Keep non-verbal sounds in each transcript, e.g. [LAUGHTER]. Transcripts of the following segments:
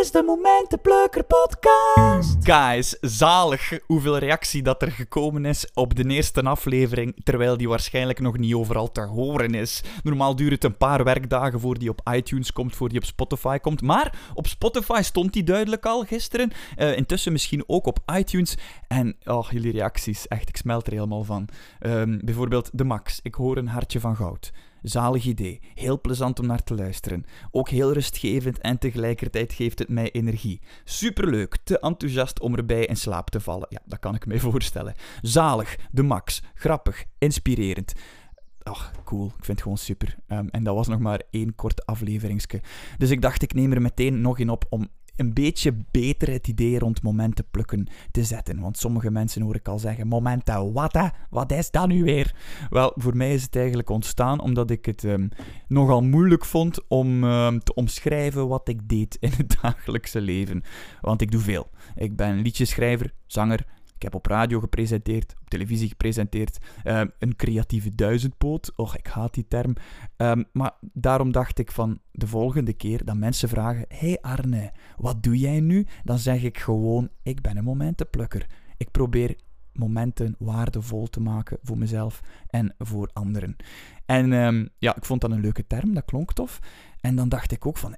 is de Momentenplukker podcast. Guys, zalig hoeveel reactie dat er gekomen is op de eerste aflevering, terwijl die waarschijnlijk nog niet overal te horen is. Normaal duurt het een paar werkdagen voor die op iTunes komt, voor die op Spotify komt. Maar op Spotify stond die duidelijk al gisteren. Uh, intussen misschien ook op iTunes. En oh, jullie reacties, echt, ik smelt er helemaal van. Um, bijvoorbeeld de Max, ik hoor een hartje van goud. Zalig idee, heel plezant om naar te luisteren. Ook heel rustgevend en tegelijkertijd geeft het mij energie. Superleuk, te enthousiast om erbij in slaap te vallen. Ja, dat kan ik me [LAUGHS] voorstellen. Zalig, de max, grappig, inspirerend. Ach, cool. Ik vind het gewoon super. Um, en dat was nog maar één kort afleveringsje. Dus ik dacht, ik neem er meteen nog in op om een beetje beter het idee rond momenten plukken te zetten. Want sommige mensen hoor ik al zeggen: Momenten, wat? Wat is dat nu weer? Wel, voor mij is het eigenlijk ontstaan omdat ik het um, nogal moeilijk vond om um, te omschrijven wat ik deed in het [LAUGHS] dagelijkse leven. Want ik doe veel. Ik ben liedjeschrijver, zanger, ik heb op radio gepresenteerd, op televisie gepresenteerd. Uh, een creatieve duizendpoot. Och, ik haat die term. Um, maar daarom dacht ik van de volgende keer dat mensen vragen: Hey Arne, wat doe jij nu? Dan zeg ik gewoon: Ik ben een momentenplukker. Ik probeer momenten waardevol te maken voor mezelf en voor anderen. En um, ja, ik vond dat een leuke term, dat klonk tof. En dan dacht ik ook van: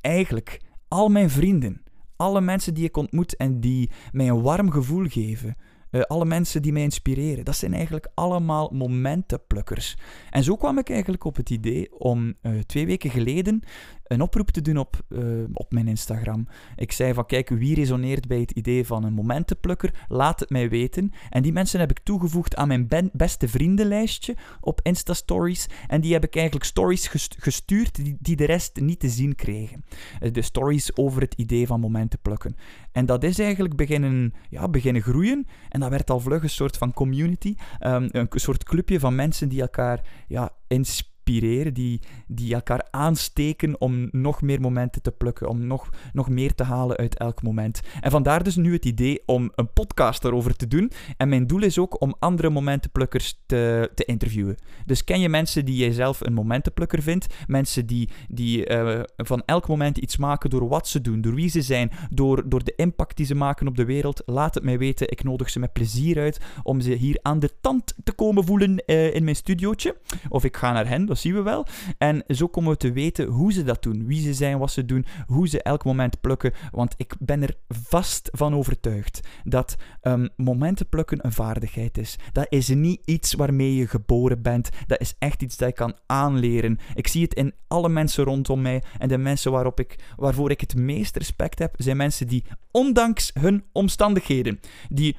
eigenlijk, al mijn vrienden alle mensen die ik ontmoet en die mij een warm gevoel geven. Uh, alle mensen die mij inspireren. Dat zijn eigenlijk allemaal momentenplukkers. En zo kwam ik eigenlijk op het idee om uh, twee weken geleden een oproep te doen op, uh, op mijn Instagram. Ik zei van kijk, wie resoneert bij het idee van een momentenplukker? Laat het mij weten. En die mensen heb ik toegevoegd aan mijn beste vriendenlijstje op Insta Stories. En die heb ik eigenlijk stories gestuurd die, die de rest niet te zien kregen. Uh, de stories over het idee van momentenplukken. En dat is eigenlijk beginnen, ja, beginnen groeien. En dat werd al vlug een soort van community. Um, een soort clubje van mensen die elkaar ja, inspireren die, die elkaar aansteken om nog meer momenten te plukken, om nog, nog meer te halen uit elk moment. En vandaar dus nu het idee om een podcast erover te doen. En mijn doel is ook om andere momentenplukkers te, te interviewen. Dus ken je mensen die jij zelf een momentenplukker vindt? Mensen die, die uh, van elk moment iets maken door wat ze doen, door wie ze zijn, door, door de impact die ze maken op de wereld? Laat het mij weten. Ik nodig ze met plezier uit om ze hier aan de tand te komen voelen uh, in mijn studiootje. Of ik ga naar hen, dat zien we wel. En zo komen we te weten hoe ze dat doen, wie ze zijn, wat ze doen, hoe ze elk moment plukken. Want ik ben er vast van overtuigd dat um, momenten plukken een vaardigheid is. Dat is niet iets waarmee je geboren bent. Dat is echt iets dat je kan aanleren. Ik zie het in alle mensen rondom mij. En de mensen waarop ik, waarvoor ik het meest respect heb, zijn mensen die ondanks hun omstandigheden, die,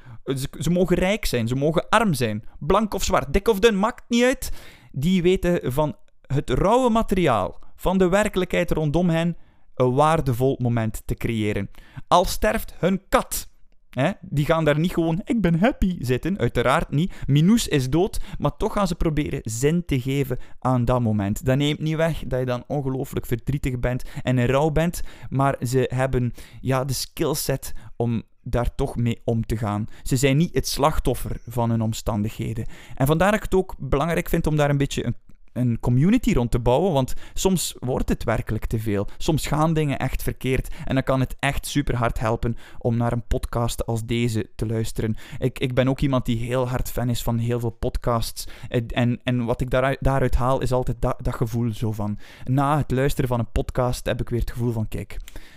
ze mogen rijk zijn, ze mogen arm zijn, blank of zwart, dik of dun, maakt niet uit die weten van het rauwe materiaal, van de werkelijkheid rondom hen, een waardevol moment te creëren. Al sterft hun kat. Hè, die gaan daar niet gewoon, ik ben happy zitten, uiteraard niet. Minus is dood, maar toch gaan ze proberen zin te geven aan dat moment. Dat neemt niet weg dat je dan ongelooflijk verdrietig bent en in rouw bent, maar ze hebben ja, de skillset om daar toch mee om te gaan. Ze zijn niet het slachtoffer van hun omstandigheden. En vandaar dat ik het ook belangrijk vind om daar een beetje een een community rond te bouwen, want soms wordt het werkelijk te veel. Soms gaan dingen echt verkeerd en dan kan het echt super hard helpen om naar een podcast als deze te luisteren. Ik, ik ben ook iemand die heel hard fan is van heel veel podcasts en, en wat ik daaruit, daaruit haal is altijd dat, dat gevoel zo van, na het luisteren van een podcast heb ik weer het gevoel van, kijk,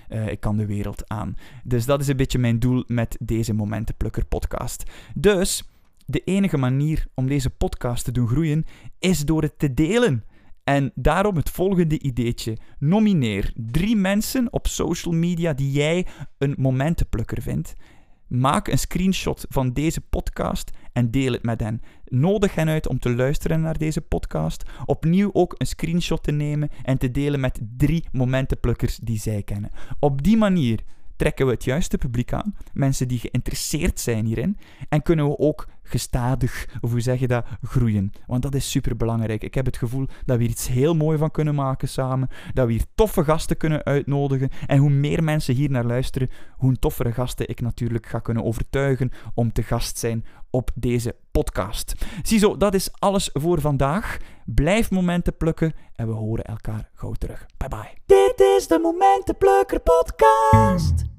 uh, ik kan de wereld aan. Dus dat is een beetje mijn doel met deze Momentenplukker podcast. Dus de enige manier om deze podcast te doen groeien is door het te delen. En daarom het volgende ideetje. Nomineer drie mensen op social media die jij een momentenplukker vindt. Maak een screenshot van deze podcast en deel het met hen. Nodig hen uit om te luisteren naar deze podcast. Opnieuw ook een screenshot te nemen en te delen met drie momentenplukkers die zij kennen. Op die manier trekken we het juiste publiek aan, mensen die geïnteresseerd zijn hierin, en kunnen we ook gestadig, of hoe zeg je dat, groeien. Want dat is super belangrijk. Ik heb het gevoel dat we hier iets heel moois van kunnen maken samen, dat we hier toffe gasten kunnen uitnodigen, en hoe meer mensen hier naar luisteren, hoe toffere gasten ik natuurlijk ga kunnen overtuigen om te gast zijn op deze podcast. Ziezo, dat is alles voor vandaag. Blijf momenten plukken en we horen elkaar gauw terug. Bye bye. Dit is de Momentenplukker podcast.